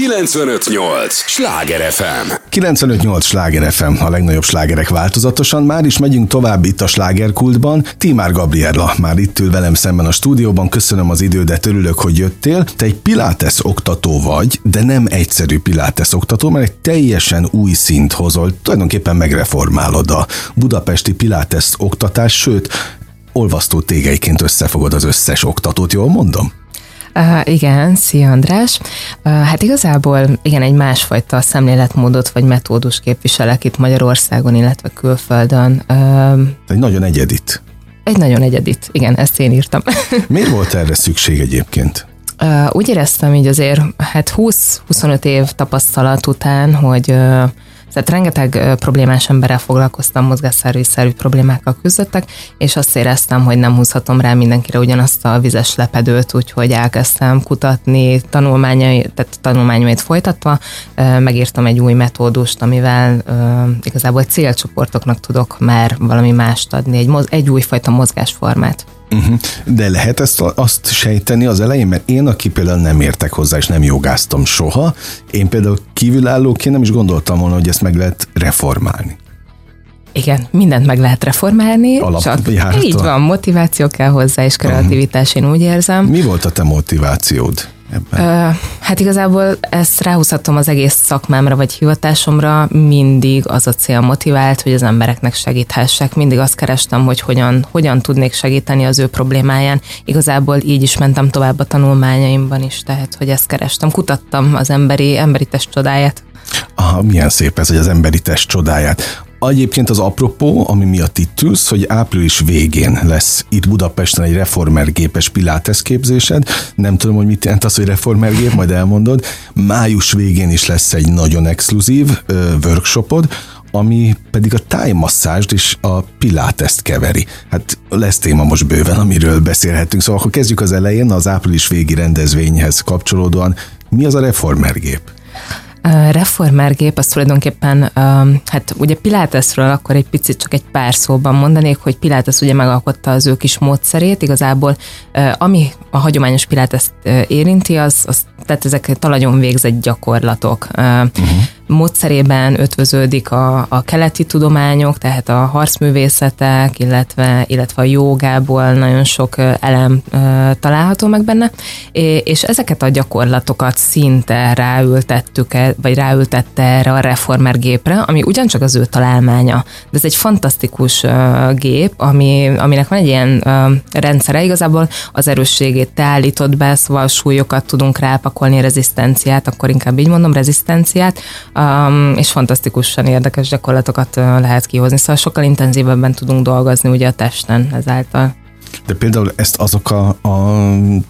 958! Sláger FM! 958 Sláger FM, a legnagyobb slágerek változatosan. Már is megyünk tovább itt a slágerkultban. Timár Gabriella már itt ül velem szemben a stúdióban. Köszönöm az idődet, örülök, hogy jöttél. Te egy pilates oktató vagy, de nem egyszerű pilates oktató, mert egy teljesen új szint hozol. Tulajdonképpen megreformálod a budapesti pilates oktatás, sőt, olvasztó tégeiként összefogod az összes oktatót, jól mondom? Uh, igen, szia András. Uh, hát igazából igen, egy másfajta szemléletmódot vagy metódus képviselek itt Magyarországon, illetve külföldön. Uh, egy nagyon egyedit. Egy nagyon egyedit, igen, ezt én írtam. Miért volt erre szükség egyébként? Uh, úgy éreztem így azért, hát 20-25 év tapasztalat után, hogy uh, tehát rengeteg problémás emberrel foglalkoztam, mozgásszervi problémákkal küzdöttek, és azt éreztem, hogy nem húzhatom rá mindenkire ugyanazt a vizes lepedőt, úgyhogy elkezdtem kutatni, tanulmányai, tehát tanulmányait folytatva, megírtam egy új metódust, amivel igazából célcsoportoknak tudok már valami mást adni, egy, egy újfajta mozgásformát. Uh-huh. De lehet ezt azt sejteni az elején, mert én, aki például nem értek hozzá, és nem jogáztam soha, én például kívülállóként nem is gondoltam volna, hogy ezt meg lehet reformálni. Igen, mindent meg lehet reformálni, Alap, csak így van, motiváció kell hozzá, és kreativitás, én úgy érzem. Mi volt a te motivációd? Ebben? Hát igazából ezt ráhúzhatom az egész szakmámra vagy hivatásomra, mindig az a cél motivált, hogy az embereknek segíthessek. Mindig azt kerestem, hogy hogyan, hogyan tudnék segíteni az ő problémáján. Igazából így is mentem tovább a tanulmányaimban is, tehát hogy ezt kerestem. Kutattam az emberi, emberi test csodáját. Aha, milyen szép ez, hogy az emberi test csodáját. Egyébként az apropó, ami miatt itt ülsz, hogy április végén lesz itt Budapesten egy reformergépes pilates képzésed. Nem tudom, hogy mit jelent az, hogy reformergép, majd elmondod. Május végén is lesz egy nagyon exkluzív ö, workshopod, ami pedig a tájmasszást és a piláteszt keveri. Hát lesz téma most bőven, amiről beszélhetünk. Szóval akkor kezdjük az elején, az április végi rendezvényhez kapcsolódóan. Mi az a reformergép? Reformergép az tulajdonképpen, hát ugye Pilátesről akkor egy picit csak egy pár szóban mondanék, hogy Pilates ugye megalkotta az ő kis módszerét, igazából ami a hagyományos Piláteszt érinti, az, az tehát ezek talagyon végzett gyakorlatok. Uh-huh módszerében ötvöződik a, a keleti tudományok, tehát a harcművészetek, illetve, illetve a jogából nagyon sok elem található meg benne, és ezeket a gyakorlatokat szinte ráültettük, e, vagy ráültette erre a reformer gépre, ami ugyancsak az ő találmánya, de ez egy fantasztikus gép, ami, aminek van egy ilyen rendszere, igazából az erősségét te állítod be, szóval súlyokat tudunk rápakolni, rezisztenciát, akkor inkább így mondom, rezisztenciát, um, és fantasztikusan érdekes gyakorlatokat lehet kihozni, szóval sokkal intenzívebben tudunk dolgozni ugye a testen ezáltal. De például ezt azok a, a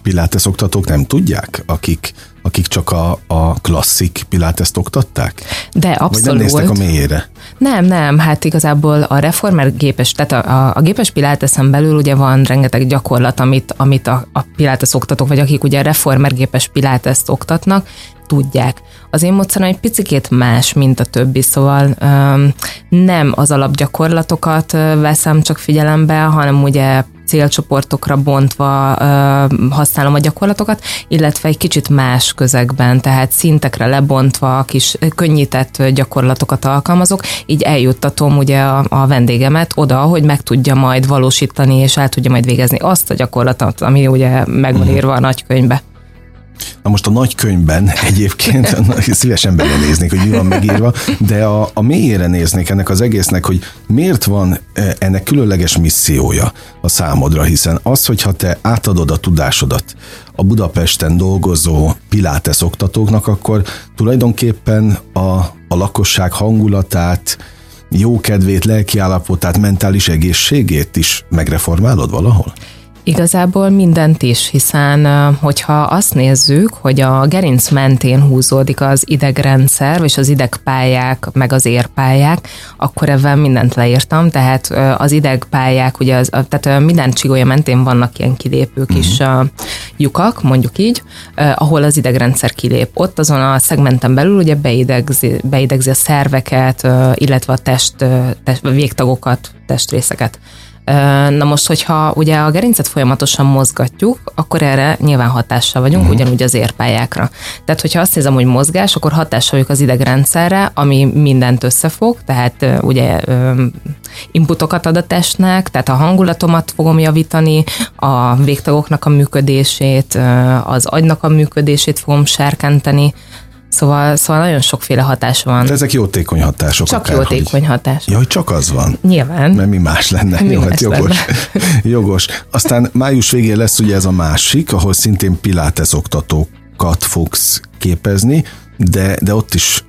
pilates oktatók nem tudják, akik, akik csak a, a klasszik pilates oktatták? De abszolút. Vagy nem néztek a mélyére? Nem, nem, hát igazából a reformer gépes, tehát a, a, a gépes piláteszen belül ugye van rengeteg gyakorlat, amit, amit a, a pilates oktatók, vagy akik ugye a reformer gépes piláteszt oktatnak, tudják. Az én módszerem egy picikét más, mint a többi, szóval um, nem az alapgyakorlatokat veszem csak figyelembe, hanem ugye célcsoportokra bontva ö, használom a gyakorlatokat, illetve egy kicsit más közegben, tehát szintekre lebontva, kis könnyített gyakorlatokat alkalmazok, így eljuttatom ugye a, a vendégemet oda, hogy meg tudja majd valósítani, és el tudja majd végezni azt a gyakorlatot, ami ugye meg van mhm. írva a nagykönyvbe. Na most a nagy könyvben egyébként szívesen belenéznék, hogy mi van megírva, de a, a mélyére néznék ennek az egésznek, hogy miért van e, ennek különleges missziója a számodra, hiszen az, hogyha te átadod a tudásodat a Budapesten dolgozó pilates oktatóknak, akkor tulajdonképpen a, a lakosság hangulatát, jókedvét, lelkiállapotát, mentális egészségét is megreformálod valahol? Igazából mindent is, hiszen hogyha azt nézzük, hogy a gerinc mentén húzódik az idegrendszer, és az idegpályák, meg az érpályák, akkor ebben mindent leírtam, tehát az idegpályák, ugye az, tehát minden csigolya mentén vannak ilyen kilépő kis uh-huh. lyukak, mondjuk így, ahol az idegrendszer kilép. Ott azon a szegmenten belül ugye beidegzi, beidegzi a szerveket, illetve a test, test végtagokat, testrészeket. Na most, hogyha ugye a gerincet folyamatosan mozgatjuk, akkor erre nyilván hatással vagyunk, uh-huh. ugyanúgy az érpályákra. Tehát, hogyha azt nézem, hogy mozgás, akkor hatással vagyok az idegrendszerre, ami mindent összefog, tehát ugye inputokat ad a testnek, tehát a hangulatomat fogom javítani, a végtagoknak a működését, az agynak a működését fogom serkenteni, Szóval, szóval nagyon sokféle hatás van. De ezek jótékony hatások. Csak akár, jótékony hogy... hatás. Ja, hogy csak az van. Nyilván. Mert mi más lenne. Mi Jó, hát jogos. Lenne. jogos. Aztán május végén lesz ugye ez a másik, ahol szintén pilates oktatókat fogsz képezni, de, de ott is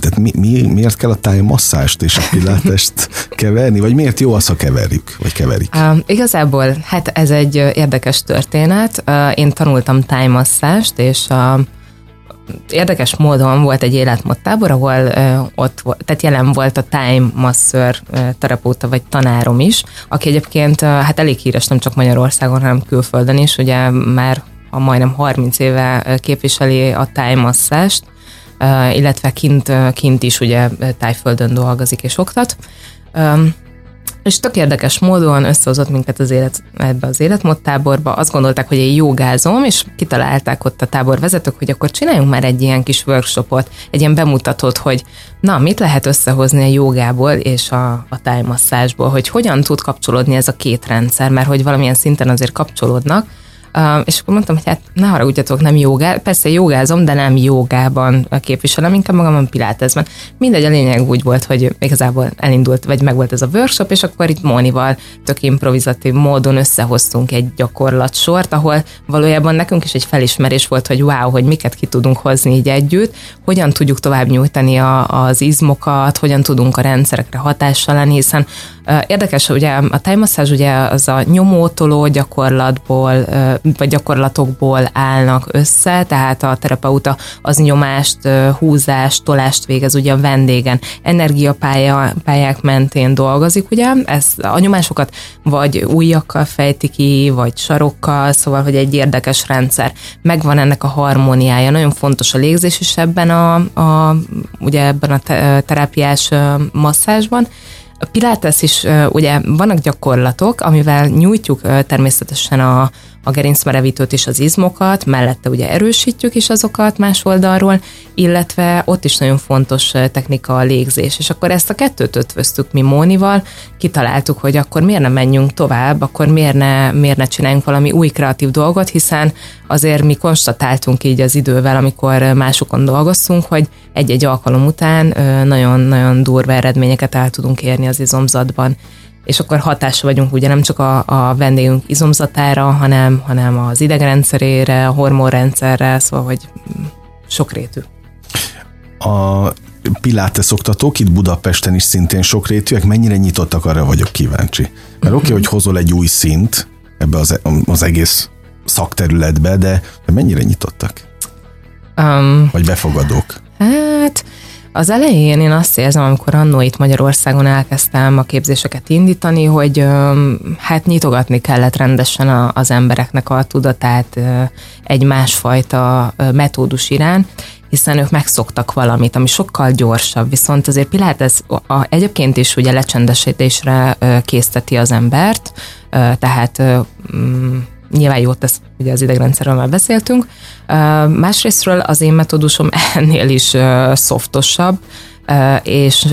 tehát mi, mi, miért kell a tájmasszást és a pilátest keverni, vagy miért jó az, ha keverjük, vagy keverik? Uh, igazából, hát ez egy érdekes történet. Uh, én tanultam tájmasszást, és a uh, érdekes módon volt egy életmódtábor, ahol uh, ott tehát jelen volt a time uh, terapeuta vagy tanárom is, aki egyébként uh, hát elég híres nem csak Magyarországon, hanem külföldön is, ugye már a majdnem 30 éve képviseli a tájmasszást, uh, illetve kint, kint is ugye tájföldön dolgozik és oktat. Um, és tök érdekes módon összehozott minket az élet, ebbe az életmód táborba. Azt gondolták, hogy én jogázom, és kitalálták ott a tábor vezetők, hogy akkor csináljunk már egy ilyen kis workshopot, egy ilyen bemutatót, hogy na, mit lehet összehozni a jogából és a, a tájmasszásból, hogy hogyan tud kapcsolódni ez a két rendszer, mert hogy valamilyen szinten azért kapcsolódnak, és akkor mondtam, hogy hát ne haragudjatok, nem jogá, persze jogázom, de nem jogában képviselem, inkább magamon pilátezben. Mindegy, a lényeg úgy volt, hogy igazából elindult, vagy meg volt ez a workshop, és akkor itt Mónival tök improvizatív módon összehoztunk egy gyakorlatsort, ahol valójában nekünk is egy felismerés volt, hogy wow, hogy miket ki tudunk hozni így együtt, hogyan tudjuk tovább nyújtani a, az izmokat, hogyan tudunk a rendszerekre hatással lenni, hiszen uh, érdekes, ugye a tájmasszázs ugye az a nyomótoló gyakorlatból vagy gyakorlatokból állnak össze, tehát a terapeuta az nyomást, húzást, tolást végez ugye a vendégen. Energiapályák mentén dolgozik, ugye, ez a nyomásokat vagy újakkal fejti ki, vagy sarokkal, szóval, hogy egy érdekes rendszer. Megvan ennek a harmóniája, nagyon fontos a légzés is ebben a, a ugye ebben a terápiás masszázsban, a Pilates is, ugye vannak gyakorlatok, amivel nyújtjuk természetesen a, a gerincmerevítőt és az izmokat, mellette ugye erősítjük is azokat más oldalról, illetve ott is nagyon fontos technika a légzés. És akkor ezt a kettőt ötvöztük mi Mónival, kitaláltuk, hogy akkor miért ne menjünk tovább, akkor miért ne, miért ne csináljunk valami új kreatív dolgot, hiszen azért mi konstatáltunk így az idővel, amikor másokon dolgoztunk, hogy egy-egy alkalom után nagyon-nagyon durva eredményeket el tudunk érni az izomzatban és akkor hatása vagyunk ugye nem csak a, a vendégünk izomzatára, hanem, hanem az idegrendszerére, a hormonrendszerre, szóval, hogy sokrétű. A Pilates oktatók itt Budapesten is szintén sokrétűek, mennyire nyitottak, arra vagyok kíváncsi. Mert oké, okay, hogy hozol egy új szint ebbe az, az egész szakterületbe, de mennyire nyitottak? Um, Vagy befogadók? Hát az elején én azt érzem, amikor annó itt Magyarországon elkezdtem a képzéseket indítani, hogy hát nyitogatni kellett rendesen az embereknek a tudatát egy másfajta metódus irán, hiszen ők megszoktak valamit, ami sokkal gyorsabb, viszont azért Pilates a, egyébként is ugye lecsendesítésre készteti az embert, tehát nyilván jót tesz, ugye az idegrendszerről már beszéltünk. Másrésztről az én metódusom ennél is szoftosabb, és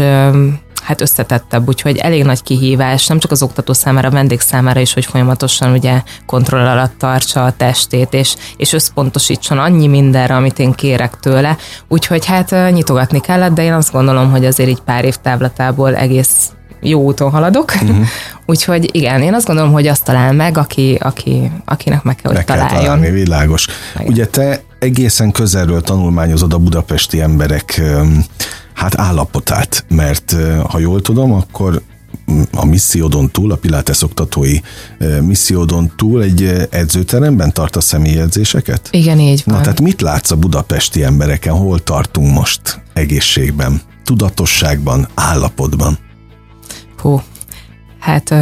hát összetettebb, úgyhogy elég nagy kihívás, nem csak az oktató számára, a vendég számára is, hogy folyamatosan ugye kontroll alatt tartsa a testét, és, és összpontosítson annyi mindenre, amit én kérek tőle, úgyhogy hát nyitogatni kellett, de én azt gondolom, hogy azért így pár év távlatából egész jó úton haladok. Uh-huh. Úgyhogy igen, én azt gondolom, hogy azt talál meg, aki, aki, akinek meg kell, hogy meg találjon. Kell találni, világos. Igen. Ugye te egészen közelről tanulmányozod a budapesti emberek hát állapotát, mert ha jól tudom, akkor a missziódon túl, a Pilates oktatói missziódon túl egy edzőteremben tart a személyedzéseket? Igen, így van. Na, tehát mit látsz a budapesti embereken, hol tartunk most egészségben, tudatosságban, állapotban? Hú, hát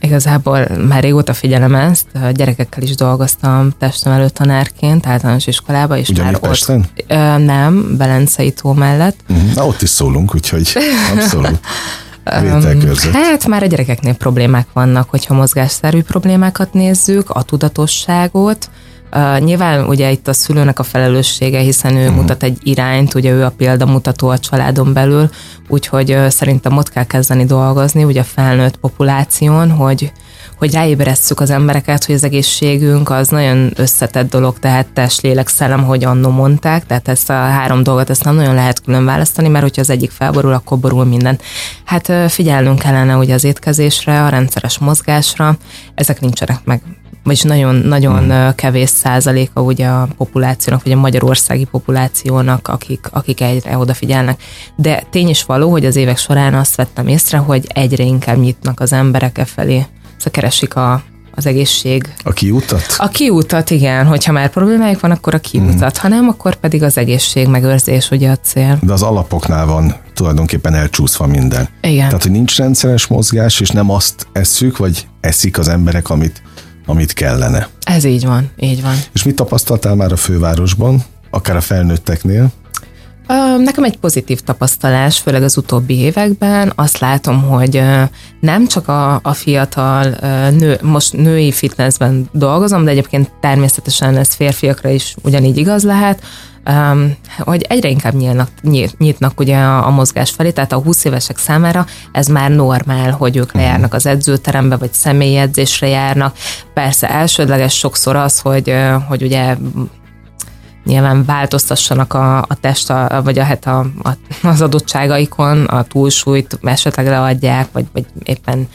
igazából már régóta figyelem ezt, a gyerekekkel is dolgoztam testem tanárként általános iskolába, és Ugyanígy már Pesten? ott, ö, nem, Belencei tó mellett. Uh-huh. Na ott is szólunk, úgyhogy abszolút. Hát már a gyerekeknél problémák vannak, hogyha mozgásszerű problémákat nézzük, a tudatosságot, Uh, nyilván ugye itt a szülőnek a felelőssége, hiszen ő uh-huh. mutat egy irányt, ugye ő a példamutató a családon belül, úgyhogy uh, szerintem ott kell kezdeni dolgozni, ugye a felnőtt populáción, hogy hogy ráébresszük az embereket, hogy az egészségünk az nagyon összetett dolog, tehát test, lélek, szellem, hogy annó mondták, tehát ezt a három dolgot ezt nem nagyon lehet külön választani, mert hogyha az egyik felborul, akkor borul minden. Hát figyelnünk kellene ugye az étkezésre, a rendszeres mozgásra, ezek nincsenek meg vagyis nagyon, nagyon hmm. kevés százaléka ugye a populációnak, vagy a magyarországi populációnak, akik, akik egyre odafigyelnek. De tény is való, hogy az évek során azt vettem észre, hogy egyre inkább nyitnak az emberek e felé. Szóval keresik a, az egészség. A kiutat? A kiutat, igen. Hogyha már problémájuk van, akkor a kiutat. Mm. Ha nem, akkor pedig az egészség megőrzés ugye a cél. De az alapoknál van tulajdonképpen elcsúszva minden. Igen. Tehát, hogy nincs rendszeres mozgás, és nem azt esszük, vagy eszik az emberek, amit, amit kellene. Ez így van, így van. És mit tapasztaltál már a fővárosban, akár a felnőtteknél? Nekem egy pozitív tapasztalás, főleg az utóbbi években. Azt látom, hogy nem csak a, a fiatal nő, most női fitnessben dolgozom, de egyébként természetesen ez férfiakra is ugyanígy igaz lehet, hogy egyre inkább nyílnak, nyitnak ugye a, a mozgás felé, tehát a 20 évesek számára ez már normál, hogy ők mhm. lejárnak az edzőterembe, vagy személyi edzésre járnak. Persze elsődleges sokszor az, hogy, hogy ugye nyilván változtassanak a, a test, a, vagy a, hát a, a, az adottságaikon, a túlsúlyt esetleg leadják, vagy, vagy éppen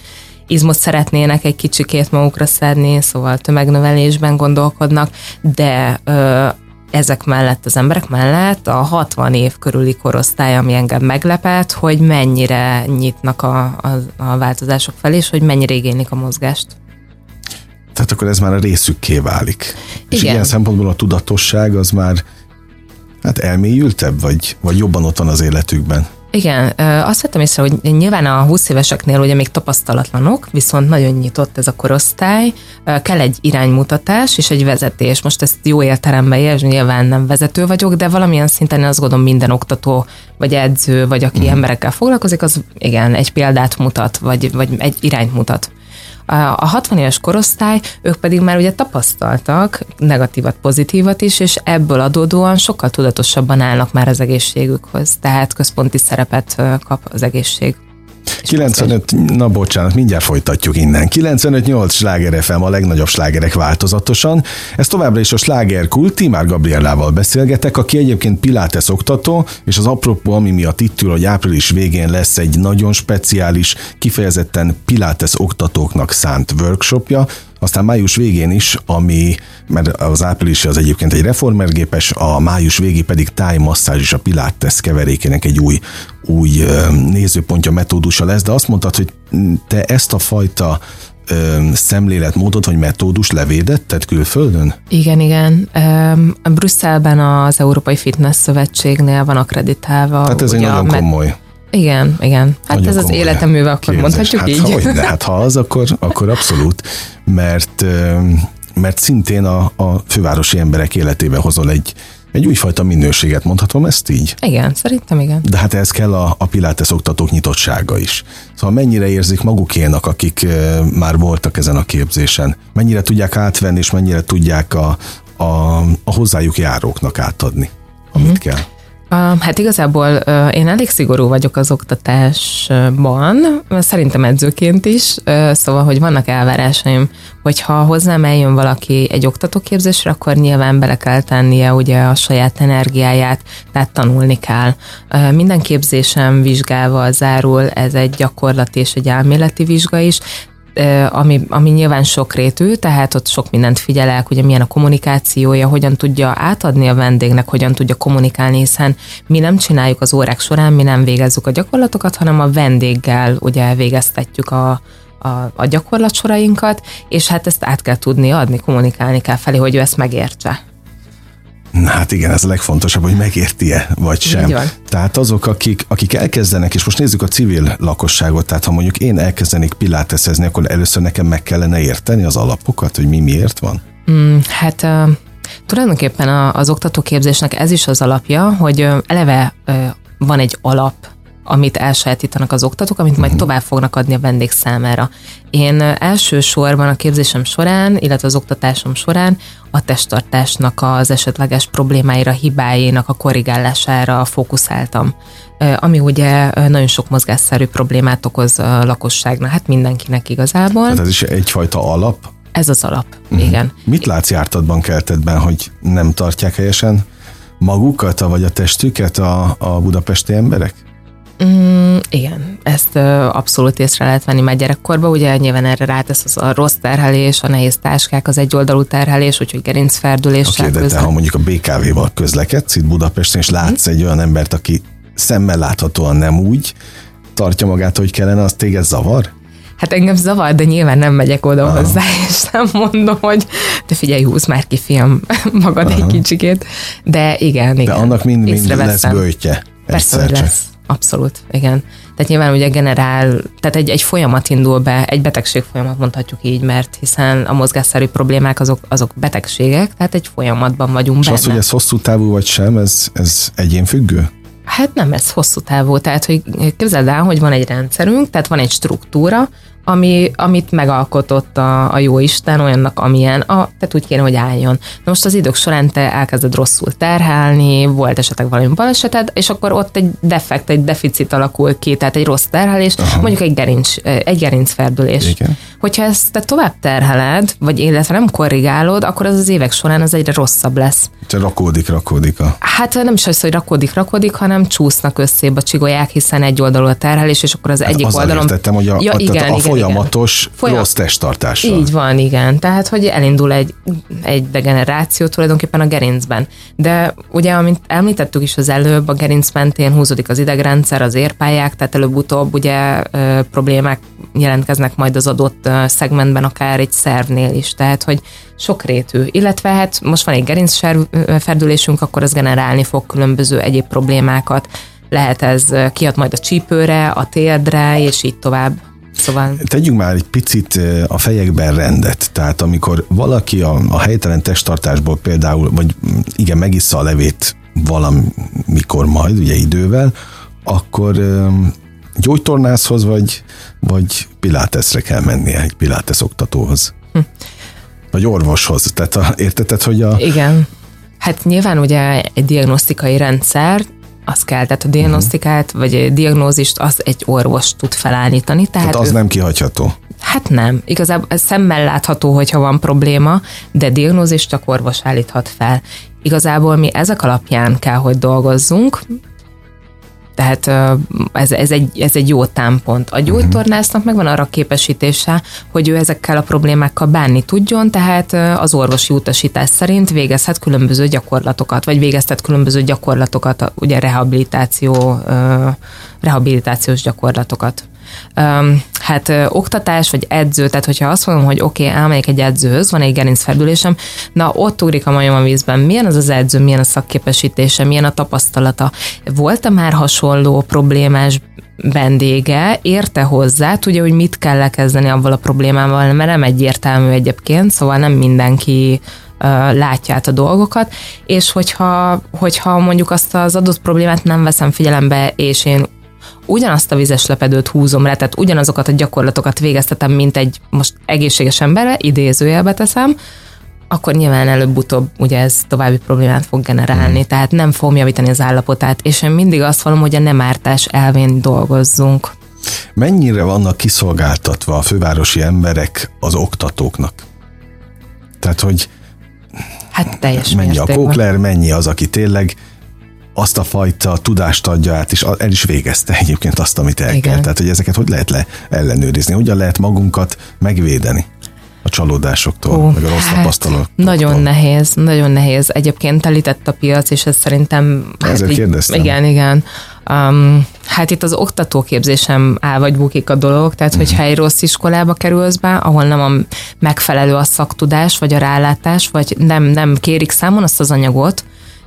izmot szeretnének egy kicsikét magukra szedni, szóval tömegnövelésben gondolkodnak, de ö, ezek mellett, az emberek mellett a 60 év körüli korosztály, ami engem meglepett, hogy mennyire nyitnak a, a, a változások felé, és hogy mennyire igénylik a mozgást. Tehát akkor ez már a részükké válik. Igen. És ilyen szempontból a tudatosság az már hát elmélyültebb, vagy, vagy jobban ott van az életükben? Igen, azt vettem észre, hogy nyilván a 20 éveseknél ugye még tapasztalatlanok, viszont nagyon nyitott ez a korosztály, kell egy iránymutatás és egy vezetés. Most ezt jó értelemben értsd, nyilván nem vezető vagyok, de valamilyen szinten én azt gondolom minden oktató, vagy edző, vagy aki mm. emberekkel foglalkozik, az igen, egy példát mutat, vagy, vagy egy irányt mutat. A 60 éves korosztály, ők pedig már ugye tapasztaltak negatívat, pozitívat is, és ebből adódóan sokkal tudatosabban állnak már az egészségükhoz, tehát központi szerepet kap az egészség. 95, na bocsánat, mindjárt folytatjuk innen. 95-8 sláger FM a legnagyobb slágerek változatosan. Ez továbbra is a sláger kult, Timár Gabriellával beszélgetek, aki egyébként Pilates oktató, és az apropó, ami miatt itt ül, hogy április végén lesz egy nagyon speciális, kifejezetten Pilates oktatóknak szánt workshopja, aztán május végén is, ami, mert az április az egyébként egy reformergépes, a május végé pedig tájmasszázs és a Pilates keverékének egy új, új nézőpontja, metódusa lesz, de azt mondtad, hogy te ezt a fajta szemléletmódot vagy metódus levédetted külföldön? Igen, igen. Brüsszelben az Európai Fitness Szövetségnél van akreditálva. Tehát ez egy nagyon komoly. Igen, igen. Hát Nagyon ez az életeműve, akkor képzés. mondhatjuk hát, így. Ha, hogy, hát ha az, akkor, akkor abszolút, mert, mert szintén a, a fővárosi emberek életébe hozol egy, egy újfajta minőséget, mondhatom ezt így? Igen, szerintem igen. De hát ez kell a, a Pilates oktatók nyitottsága is. Szóval mennyire érzik magukénak, akik már voltak ezen a képzésen? Mennyire tudják átvenni, és mennyire tudják a, a, a hozzájuk járóknak átadni, amit mm-hmm. kell? Hát igazából én elég szigorú vagyok az oktatásban, szerintem edzőként is, szóval, hogy vannak elvárásaim, hogyha hozzám eljön valaki egy oktatóképzésre, akkor nyilván bele kell tennie ugye a saját energiáját, tehát tanulni kell. Minden képzésem vizsgával zárul, ez egy gyakorlati és egy elméleti vizsga is, ami, ami nyilván sokrétű, tehát ott sok mindent figyelek, ugye milyen a kommunikációja, hogyan tudja átadni a vendégnek, hogyan tudja kommunikálni, hiszen mi nem csináljuk az órák során, mi nem végezzük a gyakorlatokat, hanem a vendéggel ugye végeztetjük a, a, a gyakorlatsorainkat, és hát ezt át kell tudni adni, kommunikálni kell felé, hogy ő ezt megértse. Hát igen, ez a legfontosabb, hogy megérti-e, vagy sem. Tehát azok, akik, akik elkezdenek, és most nézzük a civil lakosságot, tehát ha mondjuk én elkezdenék piláteszezni, akkor először nekem meg kellene érteni az alapokat, hogy mi miért van? Mm, hát uh, tulajdonképpen az oktatóképzésnek ez is az alapja, hogy eleve van egy alap amit elsajátítanak az oktatók, amit majd tovább fognak adni a vendég számára. Én elsősorban a képzésem során, illetve az oktatásom során a testtartásnak az esetleges problémáira, hibáinak a korrigálására fókuszáltam. Ami ugye nagyon sok mozgásszerű problémát okoz a lakosságnak, hát mindenkinek igazából. Hát ez is egyfajta alap? Ez az alap, uh-huh. igen. Mit látsz jártatban, keltetben, hogy nem tartják helyesen magukat, vagy a testüket a, a budapesti emberek? Mm, igen, ezt uh, abszolút észre lehet venni már gyerekkorban, ugye nyilván erre rátesz az a rossz terhelés, a nehéz táskák, az egyoldalú terhelés, úgyhogy gerincferdülés. Oké, okay, de te, ha mondjuk a BKV-val közlekedsz itt Budapesten, és látsz egy olyan embert, aki szemmel láthatóan nem úgy tartja magát, hogy kellene, az téged zavar? Hát engem zavar, de nyilván nem megyek oda Aha. hozzá, és nem mondom, hogy de figyelj, húz már ki, fiam, magad Aha. egy kicsikét. De igen, igen. De annak mind, mind lesz bőtje. Persze, hogy lesz. Abszolút, igen. Tehát nyilván ugye generál, tehát egy, egy folyamat indul be, egy betegség folyamat mondhatjuk így, mert hiszen a mozgásszerű problémák azok, azok betegségek, tehát egy folyamatban vagyunk És benne. az, hogy ez hosszú távú vagy sem, ez, ez egyénfüggő? Hát nem, ez hosszú távú. Tehát, hogy képzeld el, hogy van egy rendszerünk, tehát van egy struktúra, ami, amit megalkotott a, a jó Isten olyannak, amilyen, a, tehát úgy kéne, hogy álljon. Na most az idők során te elkezded rosszul terhelni, volt esetleg valami baleseted, és akkor ott egy defekt, egy deficit alakul ki, tehát egy rossz terhelés, Aha. mondjuk egy gerinc, egy gerincferdülés. Igen. Hogyha ezt te tovább terheled, vagy illetve nem korrigálod, akkor az az évek során az egyre rosszabb lesz. Te rakódik, rakódik a... Hát nem is az, hogy rakódik, rakódik, hanem csúsznak össze a csigolyák, hiszen egy oldalú a terhelés, és akkor az hát egyik oldalon... Értettem, hogy a, ja, igen, a, igen, folyamatos igen. rossz testtartással. Így van, igen. Tehát, hogy elindul egy, egy degeneráció tulajdonképpen a gerincben. De ugye, amint említettük is az előbb, a gerinc mentén húzódik az idegrendszer, az érpályák, tehát előbb-utóbb ugye problémák jelentkeznek majd az adott szegmentben, akár egy szervnél is. Tehát, hogy sokrétű. Illetve hát most van egy gerincferdülésünk, akkor az generálni fog különböző egyéb problémákat. Lehet ez kiad majd a csípőre, a térdre, és így tovább. Szóval... Tegyünk már egy picit a fejekben rendet. Tehát amikor valaki a, a helytelen testtartásból például, vagy igen, megissza a levét valamikor majd, ugye idővel, akkor gyógytornászhoz vagy, vagy piláteszre kell mennie, egy pilates oktatóhoz. Hm. Vagy orvoshoz. Tehát a, érteted, hogy a... Igen. Hát nyilván ugye egy diagnosztikai rendszer, az kell, tehát a diagnosztikát, uh-huh. vagy a diagnózist az egy orvos tud felállítani. Tehát, tehát az ő, nem kihagyható. Hát nem. Igazából ez szemmel látható, hogyha van probléma, de diagnózist csak orvos állíthat fel. Igazából mi ezek alapján kell, hogy dolgozzunk, tehát ez, ez, egy, ez egy jó támpont. A gyógytornásznak megvan arra képesítése, hogy ő ezekkel a problémákkal bánni tudjon, tehát az orvosi utasítás szerint végezhet különböző gyakorlatokat, vagy végeztet különböző gyakorlatokat, ugye rehabilitáció, rehabilitációs gyakorlatokat hát oktatás vagy edző, tehát hogyha azt mondom, hogy oké, okay, elmegyek egy edzőhöz, van egy gerincfeldülésem, na ott ugrik a majom a vízben, milyen az az edző, milyen a szakképesítése, milyen a tapasztalata, volt-e már hasonló problémás vendége, érte hozzá, tudja, hogy mit kell lekezdeni avval a problémával, mert nem egyértelmű egyébként, szóval nem mindenki látja át a dolgokat, és hogyha, hogyha mondjuk azt az adott problémát nem veszem figyelembe, és én ugyanazt a vizes lepedőt húzom le, tehát ugyanazokat a gyakorlatokat végeztetem, mint egy most egészséges emberre, idézőjelbe teszem, akkor nyilván előbb-utóbb ugye ez további problémát fog generálni, mm. tehát nem fogom javítani az állapotát, és én mindig azt mondom, hogy a nem ártás elvén dolgozzunk. Mennyire vannak kiszolgáltatva a fővárosi emberek az oktatóknak? Tehát, hogy Hát teljes mennyi a kókler, mennyi az, aki tényleg azt a fajta tudást adja át, és el is végezte egyébként azt, amit el Igen. kell. Tehát, hogy ezeket hogy lehet le ellenőrizni, hogyan lehet magunkat megvédeni a csalódásoktól, Ó, meg a rossz hát, tapasztalatoktól. Nagyon nehéz, nagyon nehéz. Egyébként telített a piac, és ez szerintem... Ezért hát, kérdeztem. Igen, igen. Um, hát itt az oktatóképzésem áll vagy bukik a dolog, tehát hogyha mhm. egy rossz iskolába kerülsz be, ahol nem a megfelelő a szaktudás, vagy a rálátás, vagy nem, nem kérik számon azt az anyagot,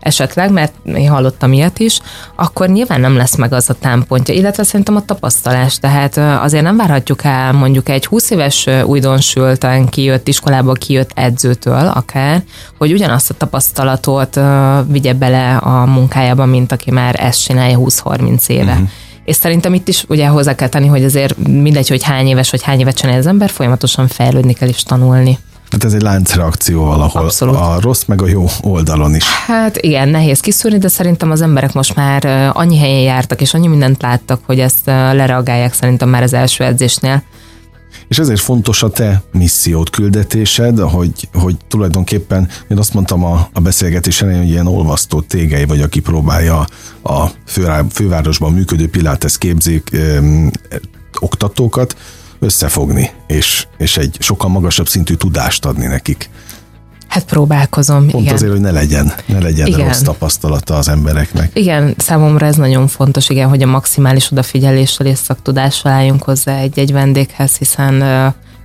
esetleg, mert én hallottam ilyet is, akkor nyilván nem lesz meg az a támpontja, illetve szerintem a tapasztalás. Tehát azért nem várhatjuk el mondjuk egy 20 éves újdonsülten kijött, iskolából kijött edzőtől akár, hogy ugyanazt a tapasztalatot vigye bele a munkájába, mint aki már ezt csinálja 20-30 éve. Uh-huh És szerintem itt is ugye hozzá kell tenni, hogy azért mindegy, hogy hány éves vagy hány évet csinál az ember, folyamatosan fejlődni kell és tanulni. Hát ez egy láncreakció valahol. Abszolút. A rossz meg a jó oldalon is. Hát igen, nehéz kiszűrni, de szerintem az emberek most már annyi helyen jártak, és annyi mindent láttak, hogy ezt lereagálják szerintem már az első edzésnél. És ezért fontos a te missziót, küldetésed, hogy, hogy tulajdonképpen, én azt mondtam a, a beszélgetés elején, hogy ilyen olvasztó tégely vagy, aki próbálja a fő, fővárosban működő Pilates képzék ö, oktatókat összefogni, és, és egy sokkal magasabb szintű tudást adni nekik. Hát próbálkozom. Pont igen. azért, hogy ne legyen, ne legyen igen. rossz tapasztalata az embereknek. Igen, számomra ez nagyon fontos, igen, hogy a maximális odafigyeléssel és szaktudással álljunk hozzá egy-egy vendéghez, hiszen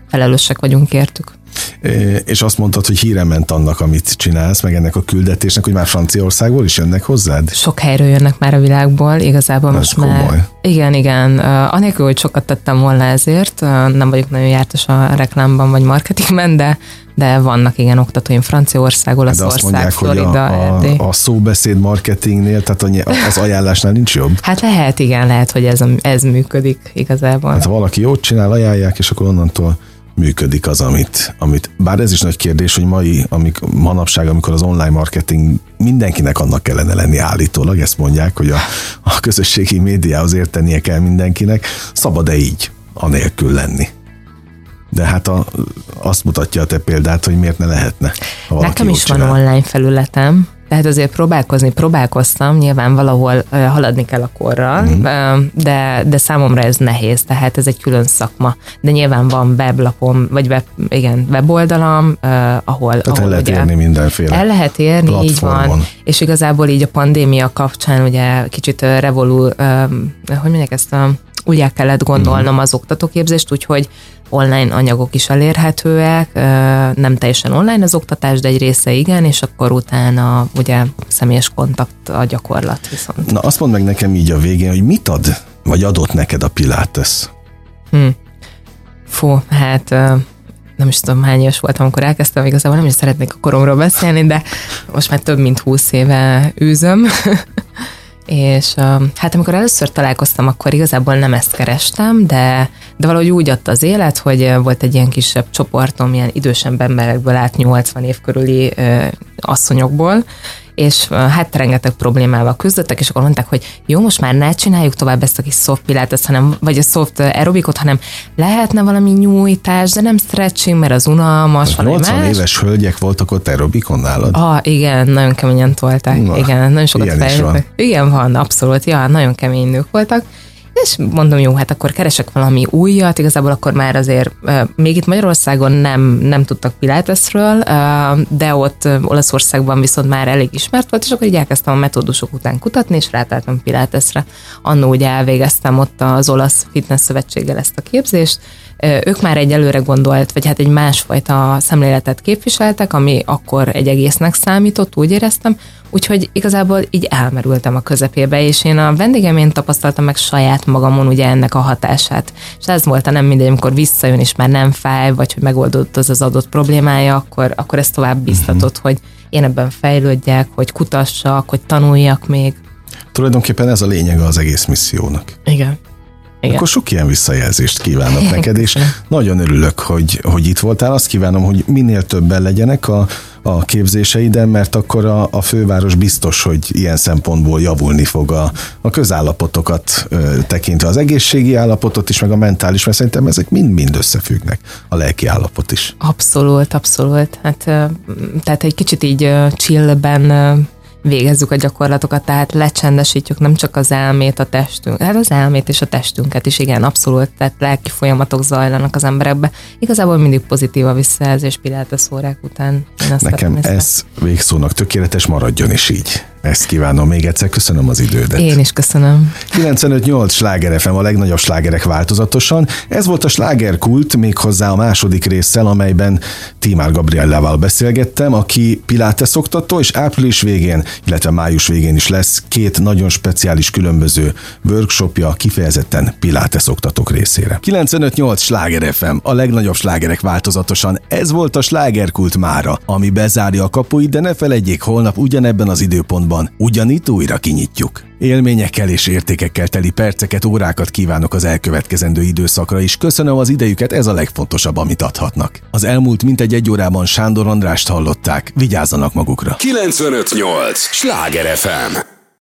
felelősek vagyunk értük. És azt mondtad, hogy híre ment annak, amit csinálsz, meg ennek a küldetésnek, hogy már Franciaországból is jönnek hozzád? Sok helyről jönnek már a világból, igazából Ez most komoly. már. Igen, igen. Anélkül, hogy sokat tettem volna ezért, nem vagyok nagyon jártas a reklámban vagy marketingben, de de vannak igen oktatóim Franciaország, Olaszország, Florida, a, a, a szóbeszéd marketingnél, tehát az ajánlásnál nincs jobb? Hát lehet, igen, lehet, hogy ez, ez működik igazából. Hát ha valaki jót csinál, ajánlják, és akkor onnantól működik az, amit, amit bár ez is nagy kérdés, hogy mai, amik, manapság, amikor az online marketing mindenkinek annak kellene lenni állítólag, ezt mondják, hogy a, a közösségi médiához értenie kell mindenkinek, szabad-e így, anélkül lenni? De hát a, azt mutatja a te példát, hogy miért ne lehetne. Nekem is csinál. van online felületem, tehát azért próbálkozni próbálkoztam, nyilván valahol haladni kell a korral, mm. de, de számomra ez nehéz, tehát ez egy külön szakma. De nyilván van weblapom, vagy web, igen, weboldalam, ahol... Tehát ahol el lehet ugye, érni mindenféle El lehet érni, platformon. így van. És igazából így a pandémia kapcsán ugye kicsit revolú, hogy mondják ezt a úgy el kellett gondolnom az oktatóképzést, úgyhogy online anyagok is elérhetőek, nem teljesen online az oktatás, de egy része igen, és akkor utána ugye személyes kontakt a gyakorlat viszont. Na azt mondd meg nekem így a végén, hogy mit ad, vagy adott neked a Pilates? Hm. Fú, hát nem is tudom hány éves voltam, amikor elkezdtem, igazából nem is szeretnék a koromról beszélni, de most már több mint húsz éve űzöm. és hát amikor először találkoztam, akkor igazából nem ezt kerestem, de, de valahogy úgy adta az élet, hogy volt egy ilyen kisebb csoportom, ilyen idősebb emberekből át 80 év körüli asszonyokból, és hát rengeteg problémával küzdöttek, és akkor mondták, hogy jó, most már ne csináljuk tovább ezt a kis soft pilates, hanem, vagy a soft aerobikot, hanem lehetne valami nyújtás, de nem stretching, mert az unalmas, valami 80 más. éves hölgyek voltak ott aerobikon nálad? Ah, igen, nagyon keményen tolták. Na, igen, nagyon sokat fejlődtek. Igen, van, abszolút, ja, nagyon kemény nők voltak. És mondom, jó, hát akkor keresek valami újat, igazából akkor már azért, még itt Magyarországon nem, nem tudtak Pilatesről, de ott Olaszországban viszont már elég ismert volt, és akkor így elkezdtem a metódusok után kutatni, és rátáltam Pilatesre. Annó ugye elvégeztem ott az olasz fitness szövetséggel ezt a képzést, ők már egy előre gondolt, vagy hát egy másfajta szemléletet képviseltek, ami akkor egy egésznek számított, úgy éreztem, úgyhogy igazából így elmerültem a közepébe, és én a vendégemén tapasztaltam meg saját magamon ugye ennek a hatását. És ez volt a nem mindegy, amikor visszajön, és már nem fáj, vagy hogy megoldódott az az adott problémája, akkor, akkor ez tovább biztatott, uh-huh. hogy én ebben fejlődjek, hogy kutassak, hogy tanuljak még. Tulajdonképpen ez a lényege az egész missziónak. Igen. Igen. Akkor sok ilyen visszajelzést kívánok neked, és nagyon örülök, hogy, hogy itt voltál. Azt kívánom, hogy minél többen legyenek a, a képzéseiden, mert akkor a, a főváros biztos, hogy ilyen szempontból javulni fog a, a közállapotokat ö, tekintve, az egészségi állapotot is, meg a mentális, mert szerintem ezek mind-mind összefüggnek, a lelki állapot is. Abszolút, abszolút. Hát, tehát egy kicsit így chillben végezzük a gyakorlatokat, tehát lecsendesítjük nem csak az elmét, a testünk, hát az elmét és a testünket is, igen, abszolút, tehát lelki folyamatok zajlanak az emberekbe. Igazából mindig pozitív a visszajelzés Pilates órák után. Nekem ez végszónak tökéletes, maradjon is így. Ezt kívánom még egyszer, köszönöm az idődet. Én is köszönöm. 95-8 sláger FM, a legnagyobb slágerek változatosan. Ez volt a slágerkult, méghozzá a második résszel, amelyben Timár Gabriellával beszélgettem, aki Pilates oktató, és április végén, illetve május végén is lesz két nagyon speciális különböző workshopja kifejezetten Pilates oktatók részére. 95-8 sláger FM, a legnagyobb slágerek változatosan. Ez volt a slágerkult mára, ami bezárja a kapuit, de ne felejtjék, holnap ugyanebben az időpontban januárban ugyanitt újra kinyitjuk. Élményekkel és értékekkel teli perceket, órákat kívánok az elkövetkezendő időszakra, és köszönöm az idejüket, ez a legfontosabb, amit adhatnak. Az elmúlt mintegy egy órában Sándor Andrást hallották, vigyázzanak magukra. 958! Sláger FM!